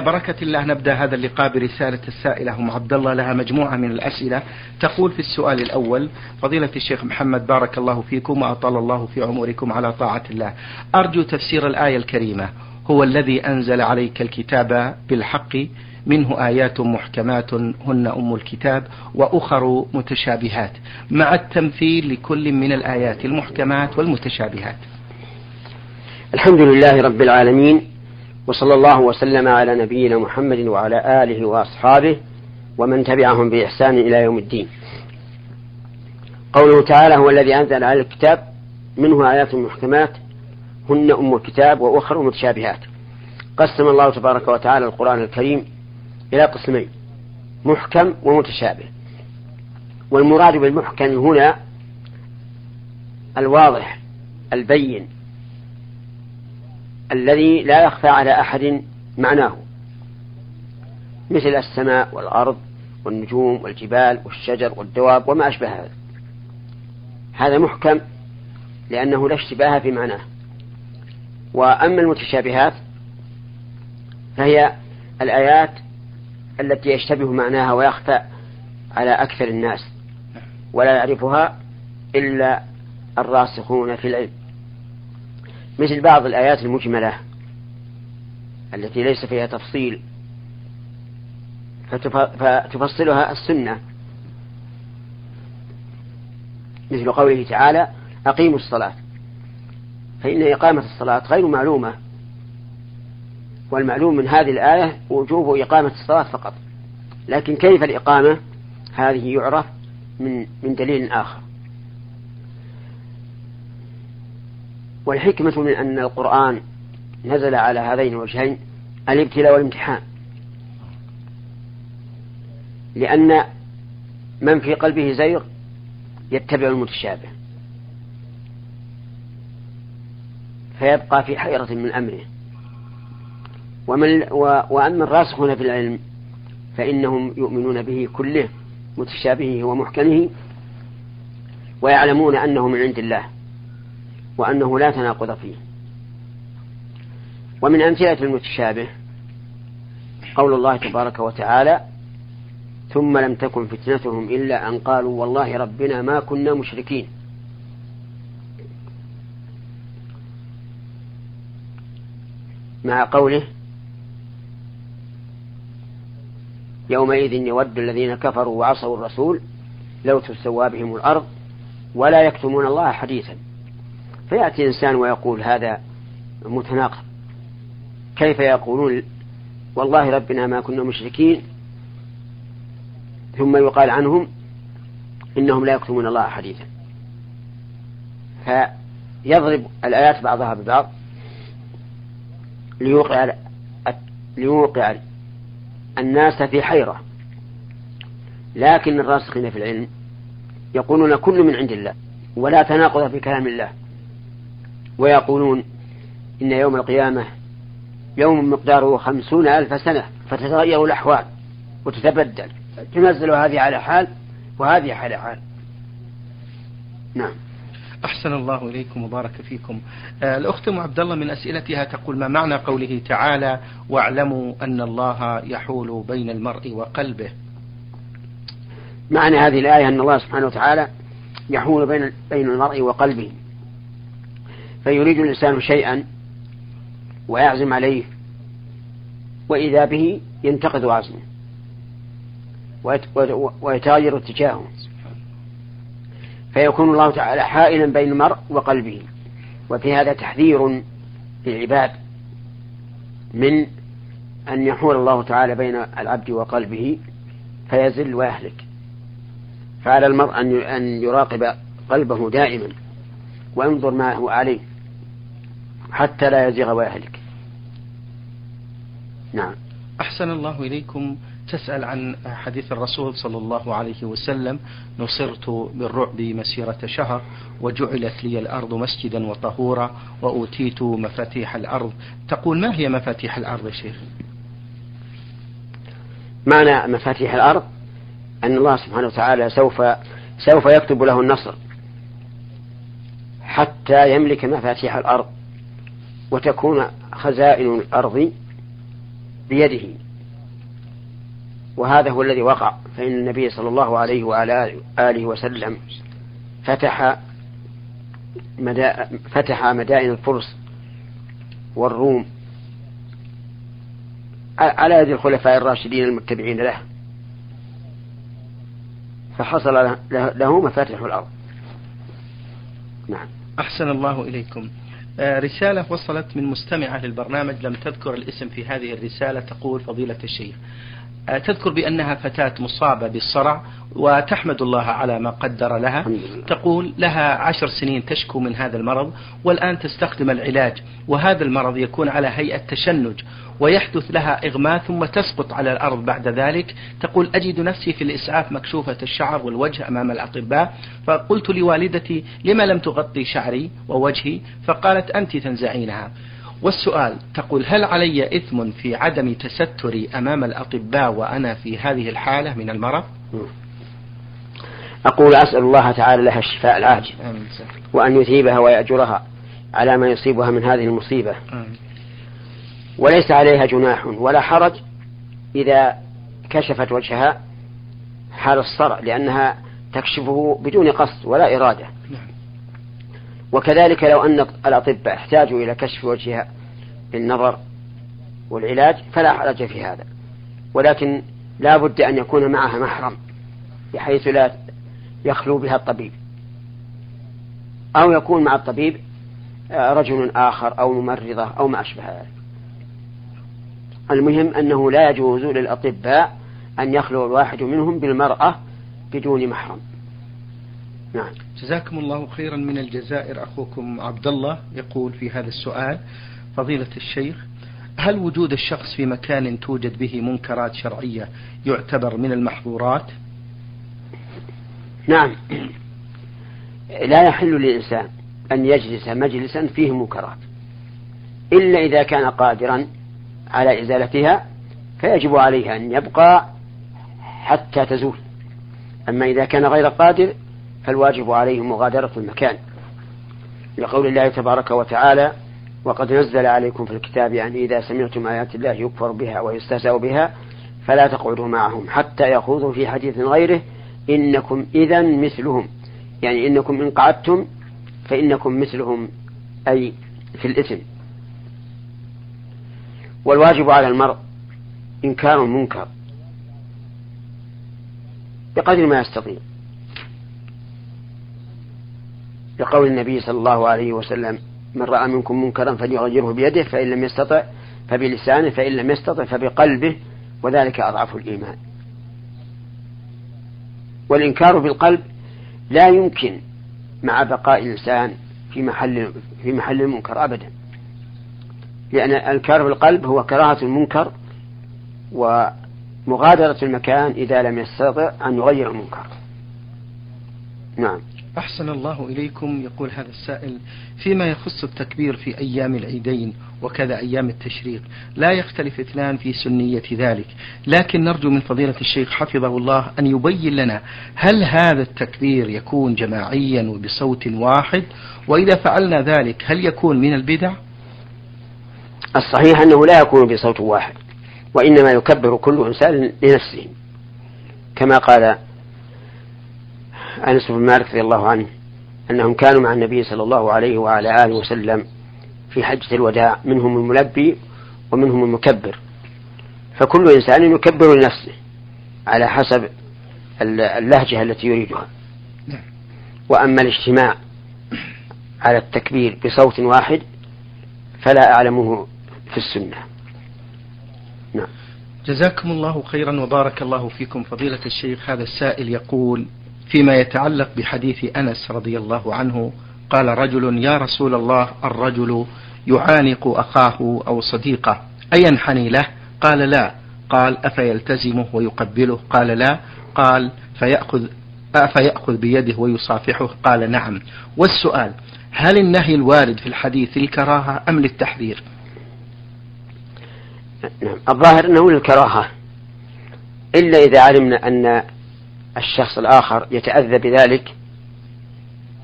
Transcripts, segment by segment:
بركة الله نبدأ هذا اللقاء برسالة السائلة أم عبد الله لها مجموعة من الأسئلة. تقول في السؤال الأول فضيلة الشيخ محمد بارك الله فيكم وأطال الله في عمركم على طاعة الله. أرجو تفسير الآية الكريمة. هو الذي أنزل عليك الكتاب بالحق منه آيات محكمات هن أم الكتاب وأخر متشابهات. مع التمثيل لكل من الآيات المحكمات والمتشابهات. الحمد لله رب العالمين وصلى الله وسلم على نبينا محمد وعلى آله وأصحابه ومن تبعهم بإحسان إلى يوم الدين. قوله تعالى هو الذي أنزل على الكتاب منه آيات محكمات هن أم الكتاب وأخر متشابهات. قسم الله تبارك وتعالى القرآن الكريم إلى قسمين محكم ومتشابه. والمراد بالمحكم هنا الواضح البين الذي لا يخفى على أحد معناه مثل السماء والأرض والنجوم والجبال والشجر والدواب وما أشبه هذا هذا محكم لأنه لا اشتباه في معناه. وأما المتشابهات فهي الآيات التي يشتبه معناها ويخفى على أكثر الناس ولا يعرفها إلا الراسخون في العلم. مثل بعض الآيات المجملة التي ليس فيها تفصيل. فتفصلها السنة. مثل قوله تعالى أقيموا الصلاة. فإن إقامة الصلاة غير معلومة. والمعلوم من هذه الآية وجوب إقامة الصلاة فقط. لكن كيف الإقامة؟ هذه يعرف من من دليل آخر. والحكمة من أن القرآن نزل على هذين الوجهين الابتلاء والامتحان. لأن من في قلبه زيغ يتبع المتشابه. فيبقى في حيرة من أمره. ومن وأما الراسخون في العلم فإنهم يؤمنون به كله متشابهه ومحكمه ويعلمون أنه من عند الله. وأنه لا تناقض فيه. ومن أمثلة المتشابه قول الله تبارك وتعالى ثم لم تكن فتنتهم إلا أن قالوا والله ربنا ما كنا مشركين مع قوله يومئذ يود الذين كفروا وعصوا الرسول لو تسوى بهم الأرض ولا يكتمون الله حديثا فيأتي إنسان ويقول هذا متناقض. كيف يقولون؟ والله ربنا ما كنا مشركين. ثم يقال عنهم إنهم لا يكتمون الله حديثا. فيضرب الآيات بعضها ببعض ليوقع ليوقع الناس في حيرة. لكن الراسخين في العلم يقولون كل من عند الله ولا تناقض في كلام الله. ويقولون إن يوم القيامة يوم مقداره خمسون ألف سنة فتتغير الأحوال وتتبدل. تنزل هذه على حال وهذه على حال. نعم. أحسن الله إليكم وبارك فيكم. آه الأخت أم عبد الله من أسئلتها تقول ما معنى قوله تعالى واعلموا أن الله يحول بين المرء وقلبه؟ معنى هذه الآية أن الله سبحانه وتعالى يحول بين بين المرء وقلبه. فيريد الإنسان شيئا ويعزم عليه وإذا به ينتقد عزمه ويتغير اتجاهه. فيكون الله تعالى حائلا بين المرء وقلبه. وفي هذا تحذير للعباد من أن يحول الله تعالى بين العبد وقلبه فيزل ويهلك. فعلى المرء أن يراقب قلبه دائما وينظر ما هو عليه. حتى لا يزيغ ويهلك. نعم. أحسن الله إليكم. تسأل عن حديث الرسول صلى الله عليه وسلم. نصرت بالرعب مسيرة شهر وجعلت لي الأرض مسجدا وطهورا وأوتيت مفاتيح الأرض. تقول ما هي مفاتيح الأرض يا شيخ؟ معنى مفاتيح الأرض؟ أن الله سبحانه وتعالى سوف سوف يكتب له النصر حتى يملك مفاتيح الأرض. وتكون خزائن الأرض بيده. وهذا هو الذي وقع. فإن النبي صلى الله عليه وعلى آله وسلم فتح مدا فتح مدائن الفرس والروم على يد الخلفاء الراشدين المتبعين له. فحصل له مفاتح الأرض. نعم. أحسن الله إليكم. رسالة وصلت من مستمعة للبرنامج لم تذكر الاسم في هذه الرسالة تقول فضيلة الشيخ. آه، تذكر بأنها فتاة مصابة بالصرع وتحمد الله على ما قدر لها. تقول لها عشر سنين تشكو من هذا المرض والآن تستخدم العلاج وهذا المرض يكون على هيئة تشنج ويحدث لها إغماء ثم تسقط على الأرض بعد ذلك. تقول أجد نفسي في الإسعاف مكشوفة الشعر والوجه أمام الأطباء فقلت لوالدتي لما لم تغطي شعري ووجهي؟ فقالت أنت تنزعينها. والسؤال تقول هل علي إثم في عدم تستري أمام الأطباء وأنا في هذه الحالة من المرض؟ أقول أسأل الله تعالى لها الشفاء العاجل وأن يثيبها ويأجرها على ما يصيبها من هذه المصيبة. وليس عليها جناح ولا حرج إذا كشفت وجهها حال الصرع لأنها تكشفه بدون قصد ولا إرادة. وكذلك لو أن الأطباء احتاجوا إلى كشف وجهها بالنظر والعلاج فلا حرج في هذا. ولكن لا بد أن يكون معها محرم بحيث لا يخلو بها الطبيب. أو يكون مع الطبيب آه، رجل آخر أو ممرضة أو ما أشبه ذلك. المهم أنه لا يجوز للأطباء أن يخلو الواحد منهم بالمرأة بدون محرم. نعم. جزاكم الله خيرا من الجزائر. أخوكم عبد الله يقول في هذا السؤال فضيلة الشيخ هل وجود الشخص في مكان توجد به منكرات شرعية يعتبر من المحظورات؟ نعم. لا يحل للإنسان أن يجلس مجلسا فيه منكرات. إلا إذا كان قادرا على إزالتها فيجب عليه أن يبقى حتى تزول. أما إذا كان غير قادر فالواجب عليه مغادرة المكان. لقول الله تبارك وتعالى وقد نزل عليكم في الكتاب أن إذا سمعتم آيات الله يكفر بها ويستهزأ بها فلا تقعدوا معهم حتى يخوضوا في حديث غيره إنكم إذا مثلهم. يعني إنكم إن قعدتم فإنكم مثلهم أي في الإثم. والواجب على المرء إنكار المنكر بقدر ما يستطيع. لقول النبي صلى الله عليه وسلم من رأى منكم منكرا فليغيره بيده فإن لم يستطع فبلسانه فإن لم يستطع فبقلبه وذلك أضعف الإيمان. والإنكار بالقلب لا يمكن مع بقاء الإنسان في محل في محل المنكر أبدا. لأن الإنكار بالقلب هو كراهة المنكر ومغادرة المكان إذا لم يستطع أن يغير المنكر. نعم. أحسن الله إليكم. يقول هذا السائل فيما يخص التكبير في أيام العيدين وكذا أيام التشريق لا يختلف اثنان في سنية ذلك. لكن نرجو من فضيلة الشيخ حفظه الله أن يبين لنا هل هذا التكبير يكون جماعيا وبصوت واحد؟ وإذا فعلنا ذلك هل يكون من البدع؟ الصحيح أنه لا يكون بصوت واحد وإنما يكبر كل إنسان لنفسه كما قال أنس بن مالك رضي الله عنه أنهم كانوا مع النبي صلى الله عليه وعلى آله وسلم في حجة الوداع منهم الملبي ومنهم المكبر. فكل إنسان يكبر لنفسه على حسب اللهجة التي يريدها. وأما الاجتماع على التكبير بصوت واحد فلا أعلمه في السنة. نعم. جزاكم الله خيرا وبارك الله فيكم. فضيلة الشيخ هذا السائل يقول فيما يتعلق بحديث أنس رضي الله عنه قال رجل يا رسول الله الرجل يعانق أخاه أو صديقه اينحني له؟ قال لا قال أفيلتزمه ويقبله؟ قال لا قال فيأخذ أفيأخذ بيده ويصافحه؟ قال نعم والسؤال هل النهي الوارد في الحديث للكراهة أم للتحذير؟ نعم الظاهر أنه للكراهة إلا إذا علمنا أن الشخص الآخر يتأذى بذلك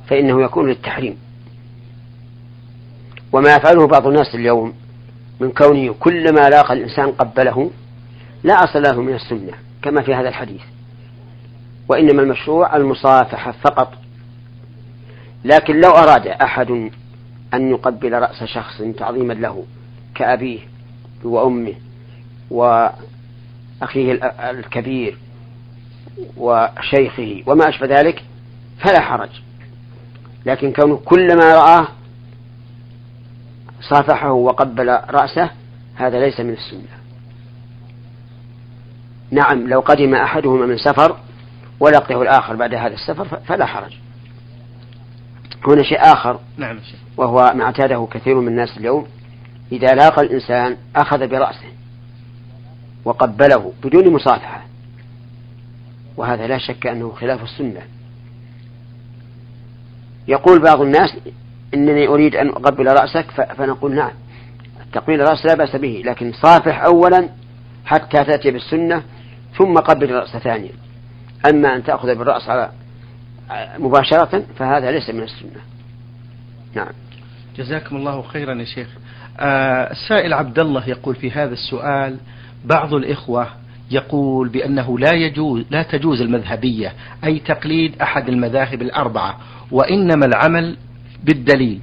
فإنه يكون للتحريم. وما يفعله بعض الناس اليوم من كونه كلما لاقى الإنسان قبله لا أصل له من السنة كما في هذا الحديث. وإنما المشروع المصافحة فقط. لكن لو أراد أحد أن يقبل رأس شخص تعظيما له كأبيه وأمه وأخيه الكبير وشيخه وما أشبه ذلك فلا حرج. لكن كونه كلما رآه صافحه وقبل رأسه هذا ليس من السنة. نعم لو قدم أحدهما من سفر ولقيه الآخر بعد هذا السفر فلا حرج. هنا شيء آخر. نعم وهو ما اعتاده كثير من الناس اليوم. إذا لاقى الإنسان أخذ برأسه وقبله بدون مصافحة وهذا لا شك أنه خلاف السنة. يقول بعض الناس إنني أريد أن أقبل رأسك فنقول نعم. تقبيل الرأس لا بأس به لكن صافح أولا حتى تأتي بالسنة ثم قبل الرأس ثانيا. أما أن تأخذ بالرأس على مباشرة فهذا ليس من السنة. نعم. جزاكم الله خيرا يا شيخ. آه السائل عبد الله يقول في هذا السؤال بعض الإخوة يقول بأنه لا يجوز لا تجوز المذهبية أي تقليد أحد المذاهب الأربعة وإنما العمل بالدليل.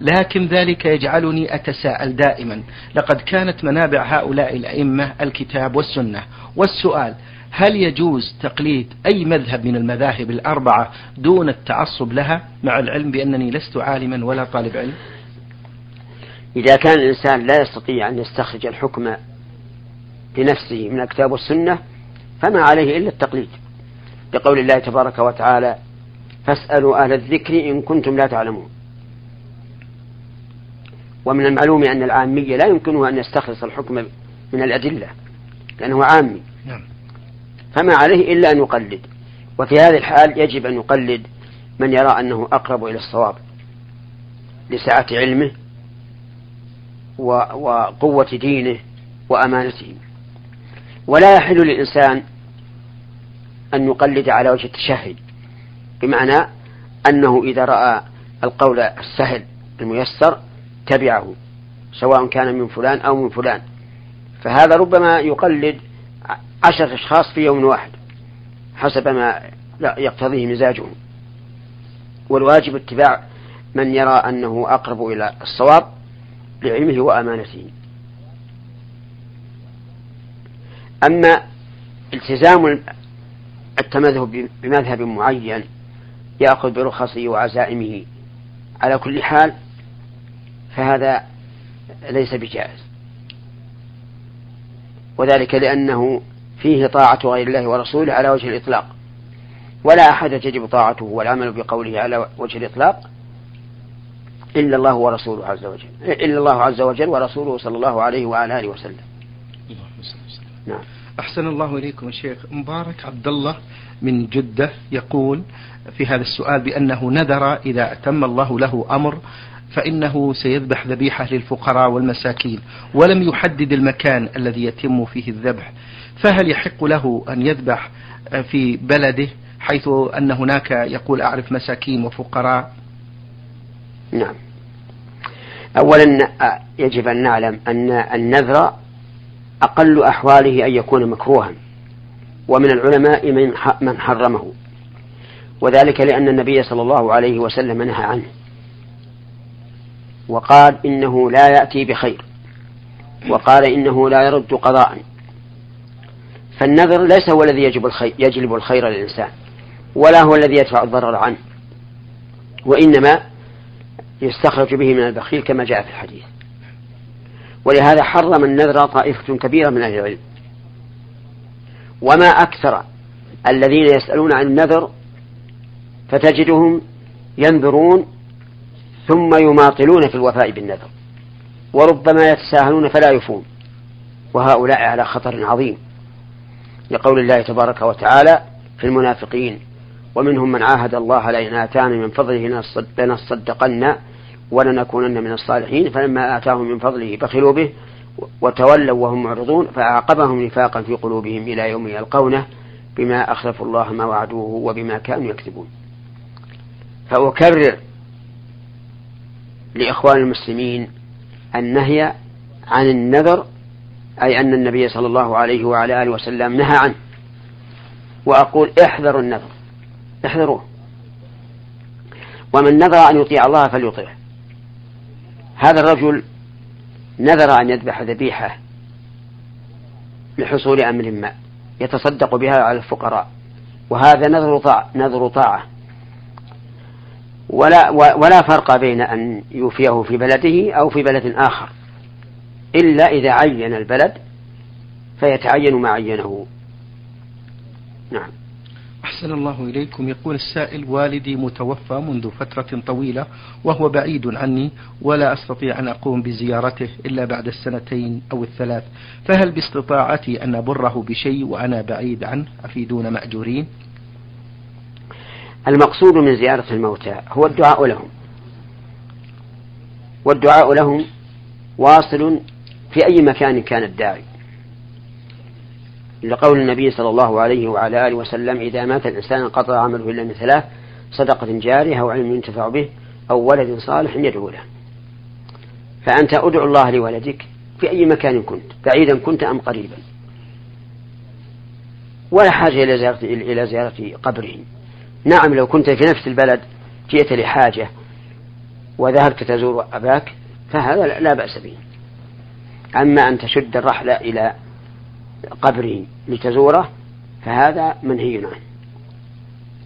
لكن ذلك يجعلني أتساءل دائما. لقد كانت منابع هؤلاء الأئمة الكتاب والسنة. والسؤال هل يجوز تقليد أي مذهب من المذاهب الأربعة دون التعصب لها مع العلم بأنني لست عالما ولا طالب علم؟ إذا كان الإنسان لا يستطيع أن يستخرج الحكم لنفسه من الكتاب والسنة فما عليه إلا التقليد. بقول الله تبارك وتعالى فاسألوا أهل الذكر إن كنتم لا تعلمون. ومن المعلوم أن العامية لا يمكنه أن يستخلص الحكم من الأدلة لأنه عامي. نعم. فما عليه إلا أن يقلد. وفي هذه الحال يجب أن يقلد من يرى أنه أقرب إلى الصواب لسعة علمه وقوة دينه وأمانته. ولا يحل للإنسان أن يقلد على وجه التشهد بمعنى أنه إذا رأى القول السهل الميسر تبعه سواء كان من فلان أو من فلان. فهذا ربما يقلد عشرة أشخاص في يوم واحد حسب ما يقتضيه مزاجه. والواجب اتباع من يرى أنه أقرب إلى الصواب لعلمه وأمانته. أما التزام التمذهب بمذهب معين يأخذ برخصه وعزائمه على كل حال فهذا ليس بجائز. وذلك لأنه فيه طاعة غير الله ورسوله على وجه الإطلاق. ولا أحد تجب طاعته والعمل بقوله على وجه الإطلاق إلا الله ورسوله عز وجل إلا الله عز وجل ورسوله صلى الله عليه وعلى آله وسلم. نعم. أحسن الله إليكم الشيخ مبارك عبد الله من جدة يقول في هذا السؤال بأنه نذر إذا أتم الله له أمر فإنه سيذبح ذبيحة للفقراء والمساكين ولم يحدد المكان الذي يتم فيه الذبح فهل يحق له أن يذبح في بلده حيث أن هناك يقول أعرف مساكين وفقراء؟ نعم. أولا يجب أن نعلم أن النذر أقل أحواله أن يكون مكروها ومن العلماء من حرمه. وذلك لأن النبي صلى الله عليه وسلم نهى عنه. وقال إنه لا يأتي بخير وقال إنه لا يرد قضاء. فالنذر ليس هو الذي يجب الخير يجلب الخير للإنسان ولا هو الذي يدفع الضرر عنه وإنما يستخرج به من البخيل كما جاء في الحديث. ولهذا حرم النذر طائفة كبيرة من أهل العلم. وما أكثر الذين يسألون عن النذر فتجدهم ينذرون ثم يماطلون في الوفاء بالنذر. وربما يتساهلون فلا يفون. وهؤلاء على خطر عظيم. لقول الله تبارك وتعالى في المنافقين ومنهم من عاهد الله لئن آتانا من فضله لنصدقن ولنكونن من الصالحين فلما آتاهم من فضله بخلوا به وتولوا وهم معرضون فأعقبهم نفاقا في قلوبهم إلى يوم يلقونه بما أخلفوا الله ما وعدوه وبما كانوا يكذبون. فأكرر لإخوان المسلمين النهي عن النذر أي أن النبي صلى الله عليه وعلى آله وسلم نهى عنه. وأقول احذروا النذر احذروه. ومن نذر أن يطيع الله فليطيعه. هذا الرجل نذر أن يذبح ذبيحة لحصول أمر ما يتصدق بها على الفقراء وهذا نذر طاعة نذر طاعة. ولا ولا فرق بين أن يوفيه في بلده أو في بلد آخر. إلا إذا عين البلد فيتعين ما عينه. نعم. أحسن الله إليكم. يقول السائل والدي متوفى منذ فترة طويلة وهو بعيد عني ولا أستطيع أن أقوم بزيارته إلا بعد السنتين أو الثلاث. فهل باستطاعتي أن أبره بشيء وأنا بعيد عنه؟ أفيدون مأجورين. المقصود من زيارة الموتى هو الدعاء لهم. والدعاء لهم واصل في أي مكان كان الداعي. لقول النبي صلى الله عليه وعلى آله وسلم إذا مات الإنسان انقطع عمله إلا من ثلاث صدقة جارية أو علم ينتفع به أو ولد صالح يدعو له. فأنت أدعو الله لولدك في أي مكان كنت بعيدا كنت أم قريبا. ولا حاجة إلى زيارة إلى زيارة قبره. نعم لو كنت في نفس البلد جئت لحاجة وذهبت تزور أباك فهذا لا بأس به. أما أن تشد الرحلة إلى قبره لتزوره فهذا منهي عنه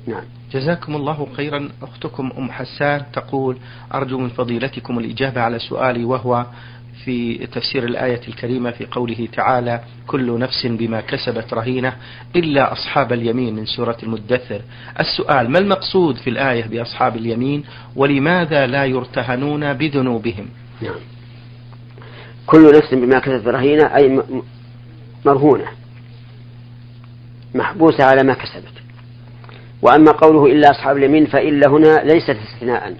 نعم. جزاكم الله خيرا. أختكم أم حسان تقول أرجو من فضيلتكم الإجابة على سؤالي وهو في تفسير الآية الكريمة في قوله تعالى كل نفس بما كسبت رهينة إلا أصحاب اليمين من سورة المدثر. السؤال ما المقصود في الآية بأصحاب اليمين ولماذا لا يرتهنون بذنوبهم؟ نعم. كل نفس بما كسبت رهينة أي مرهونة. محبوسة على ما كسبت. وأما قوله إلا أصحاب اليمين فإلا هنا ليست استثناء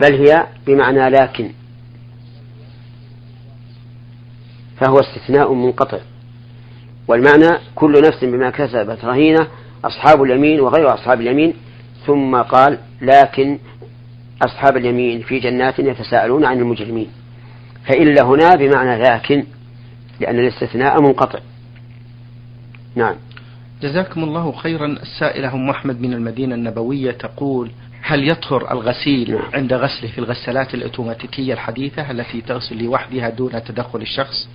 بل هي بمعنى لكن. فهو استثناء منقطع. والمعنى كل نفس بما كسبت رهينة أصحاب اليمين وغير أصحاب اليمين. ثم قال لكن أصحاب اليمين في جنات يتساءلون عن المجرمين. فإلا هنا بمعنى لكن لأن الاستثناء منقطع. نعم. جزاكم الله خيرا. السائلة أم أحمد من المدينة النبوية تقول هل يطهر الغسيل نعم. عند غسله في الغسالات الأوتوماتيكية الحديثة التي تغسل لوحدها دون تدخل الشخص؟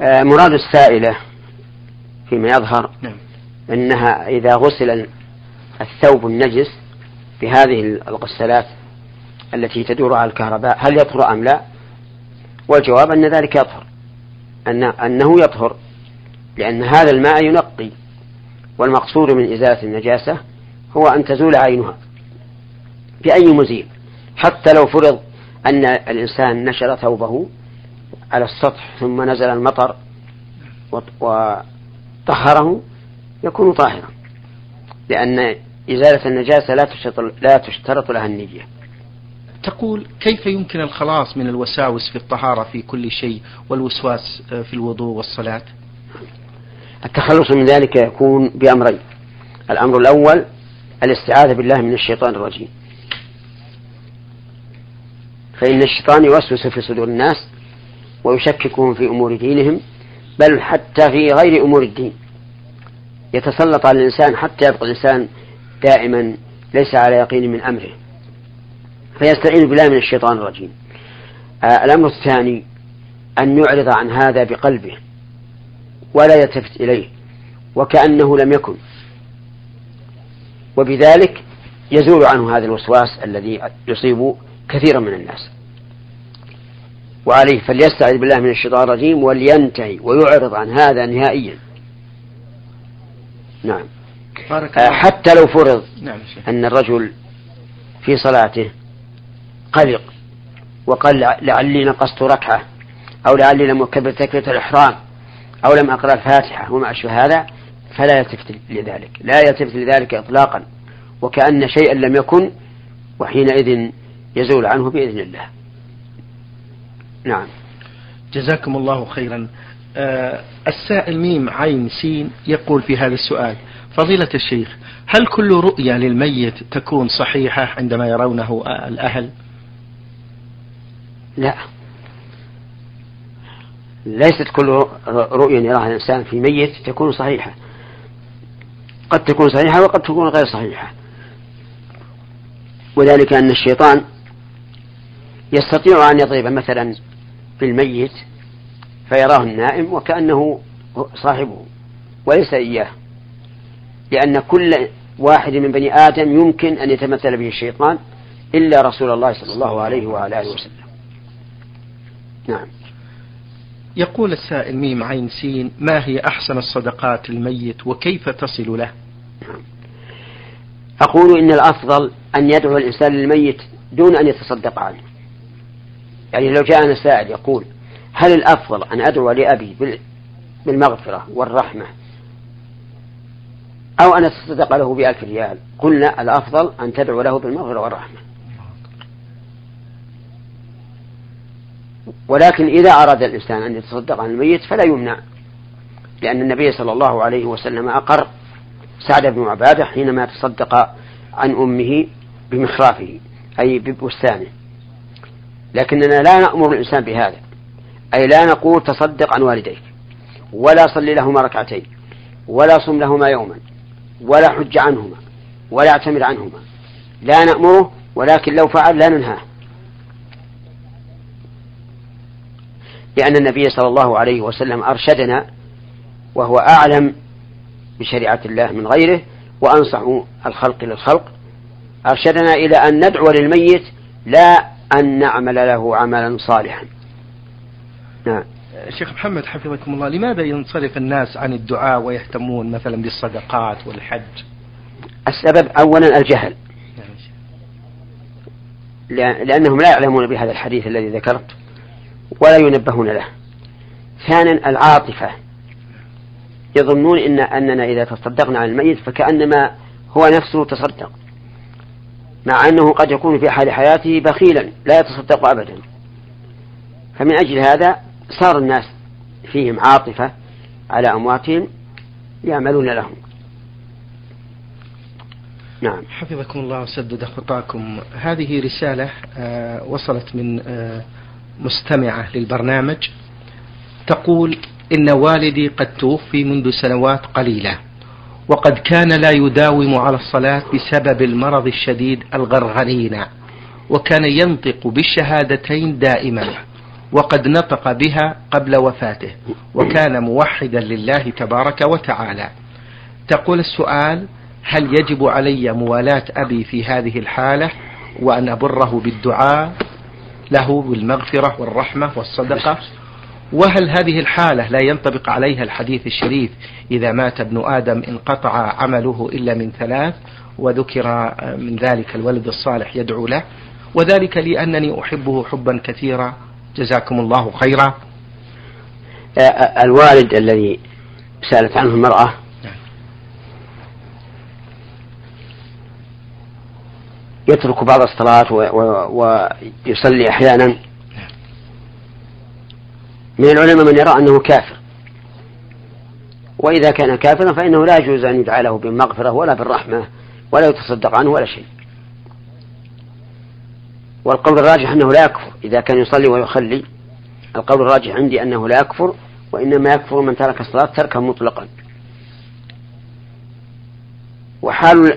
آه مراد السائلة فيما يظهر نعم. أنها إذا غسل الثوب النجس بهذه الغسالات التي تدور على الكهرباء هل يطهر أم لا؟ والجواب أن ذلك يطهر أن أنه يطهر. لأن هذا الماء ينقي والمقصود من إزالة النجاسة هو أن تزول عينها بأي مزيل حتى لو فرض أن الإنسان نشر ثوبه على السطح ثم نزل المطر وطهره يكون طاهرا لأن إزالة النجاسة لا تشترط, لا تشترط لها النية. تقول كيف يمكن الخلاص من الوساوس في الطهارة في كل شيء والوسواس في الوضوء والصلاة؟ التخلص من ذلك يكون بأمرين. الأمر الأول الاستعاذة بالله من الشيطان الرجيم. فإن الشيطان يوسوس في صدور الناس ويشككهم في أمور دينهم بل حتى في غير أمور الدين. يتسلط على الإنسان حتى يبقى الإنسان دائما ليس على يقين من أمره. فيستعين بالله من الشيطان الرجيم. آه الأمر الثاني أن يعرض عن هذا بقلبه. ولا يلتفت إليه وكأنه لم يكن. وبذلك يزول عنه هذا الوسواس الذي يصيب كثيرا من الناس. وعليه فليستعذ بالله من الشيطان الرجيم ولينتهي ويعرض عن هذا نهائيا. نعم. بارك آه حتى لو فرض نعم أن الرجل في صلاته قلق وقال لعلي نقصت ركعة أو لعلي لم أكبر تكبيرة الإحرام أو لم أقرأ الفاتحة وما أشبه هذا فلا يلتفت لذلك. لا يلتفت لذلك إطلاقا. وكأن شيئا لم يكن وحينئذ يزول عنه بإذن الله. نعم. جزاكم الله خيرا. آه السائل ميم عين سين يقول في هذا السؤال فضيلة الشيخ هل كل رؤيا للميت تكون صحيحة عندما يرونه الأهل؟ لا. ليست كل رؤيا يراها الإنسان في ميت تكون صحيحة. قد تكون صحيحة وقد تكون غير صحيحة. وذلك أن الشيطان يستطيع أن يضرب مثلا بالميت فيراه النائم وكأنه صاحبه وليس إياه. لأن كل واحد من بني آدم يمكن أن يتمثل به الشيطان إلا رسول الله صلى الله عليه وعلى آله وسلم. نعم. يقول السائل ميم عين سين ما هي أحسن الصدقات للميت وكيف تصل له. أقول إن الأفضل أن يدعو الإنسان للميت دون أن يتصدق عنه. يعني لو جاءنا سائل يقول هل الأفضل أن أدعو لأبي بالمغفرة والرحمة أو أن أتصدق له بألف ريال؟ قلنا الأفضل أن تدعو له بالمغفرة والرحمة. ولكن إذا أراد الإنسان أن يتصدق عن الميت فلا يمنع لأن النبي صلى الله عليه وسلم أقر سعد بن عبادة حينما تصدق عن أمه بمخرافه أي ببستانه. لكننا لا نأمر الإنسان بهذا أي لا نقول تصدق عن والديك ولا صل لهما ركعتين ولا صم لهما يوما ولا حج عنهما ولا اعتمر عنهما. لا نأمره ولكن لو فعل لا ننهاه. لأن النبي صلى الله عليه وسلم أرشدنا وهو أعلم بشريعة الله من غيره وأنصح الخلق للخلق أرشدنا إلى أن ندعو للميت لا أن نعمل له عملا صالحا. نعم. شيخ محمد حفظكم الله لماذا ينصرف الناس عن الدعاء ويهتمون مثلا بالصدقات والحج؟ السبب أولا الجهل. لأنهم لا يعلمون بهذا الحديث الذي ذكرت. ولا ينبهون له. ثانيا العاطفة. يظنون إن أننا إذا تصدقنا عن الميت فكأنما هو نفسه تصدق. مع أنه قد يكون في حال حياته بخيلا لا يتصدق أبدا. فمن أجل هذا صار الناس فيهم عاطفة على أمواتهم يعملون لهم. نعم. حفظكم الله وسدد خطاكم هذه رسالة آه وصلت من آه مستمعة للبرنامج تقول إن والدي قد توفي منذ سنوات قليلة وقد كان لا يداوم على الصلاة بسبب المرض الشديد الغرغرين وكان ينطق بالشهادتين دائما وقد نطق بها قبل وفاته وكان موحدا لله تبارك وتعالى. تقول السؤال هل يجب علي موالاة أبي في هذه الحالة وأن أبره بالدعاء؟ له بالمغفرة والرحمة والصدقة. وهل هذه الحالة لا ينطبق عليها الحديث الشريف إذا مات ابن آدم انقطع عمله إلا من ثلاث وذكر من ذلك الولد الصالح يدعو له. وذلك لأنني أحبه حبا كثيرا. جزاكم الله خيرا. الوالد الذي سألت عنه المرأة يترك بعض الصلاة ويصلي أحيانا. من العلماء من يرى أنه كافر. وإذا كان كافرا فإنه لا يجوز أن يدعى له بالمغفرة ولا بالرحمة ولا يتصدق عنه ولا شيء. والقول الراجح أنه لا يكفر. إذا كان يصلي ويخلي القول الراجح عندي أنه لا يكفر وإنما يكفر من ترك الصلاة تركا مطلقا. وحال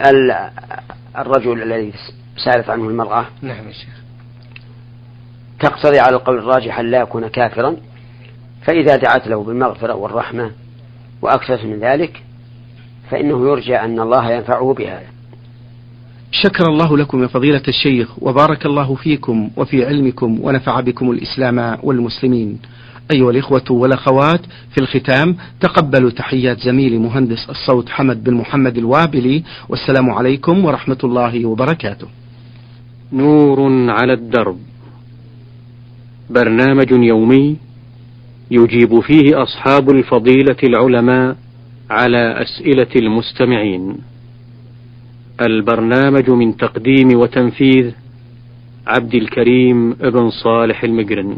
الرجل الذي سألت عنه المرأة نعم يا شيخ. تقتضي على القول الراجح أن لا يكون كافرا فإذا دعت له بالمغفرة والرحمة وأكثر من ذلك فإنه يرجى أن الله ينفعه بهذا شكر الله لكم يا فضيلة الشيخ وبارك الله فيكم وفي علمكم ونفع بكم الإسلام والمسلمين. أيها الإخوة والأخوات في الختام تقبلوا تحيات زميلي مهندس الصوت حمد بن محمد الوابلي والسلام عليكم ورحمة الله وبركاته. نور على الدرب. برنامج يومي يجيب فيه أصحاب الفضيلة العلماء على أسئلة المستمعين. البرنامج من تقديم وتنفيذ عبد الكريم ابن صالح المجرن.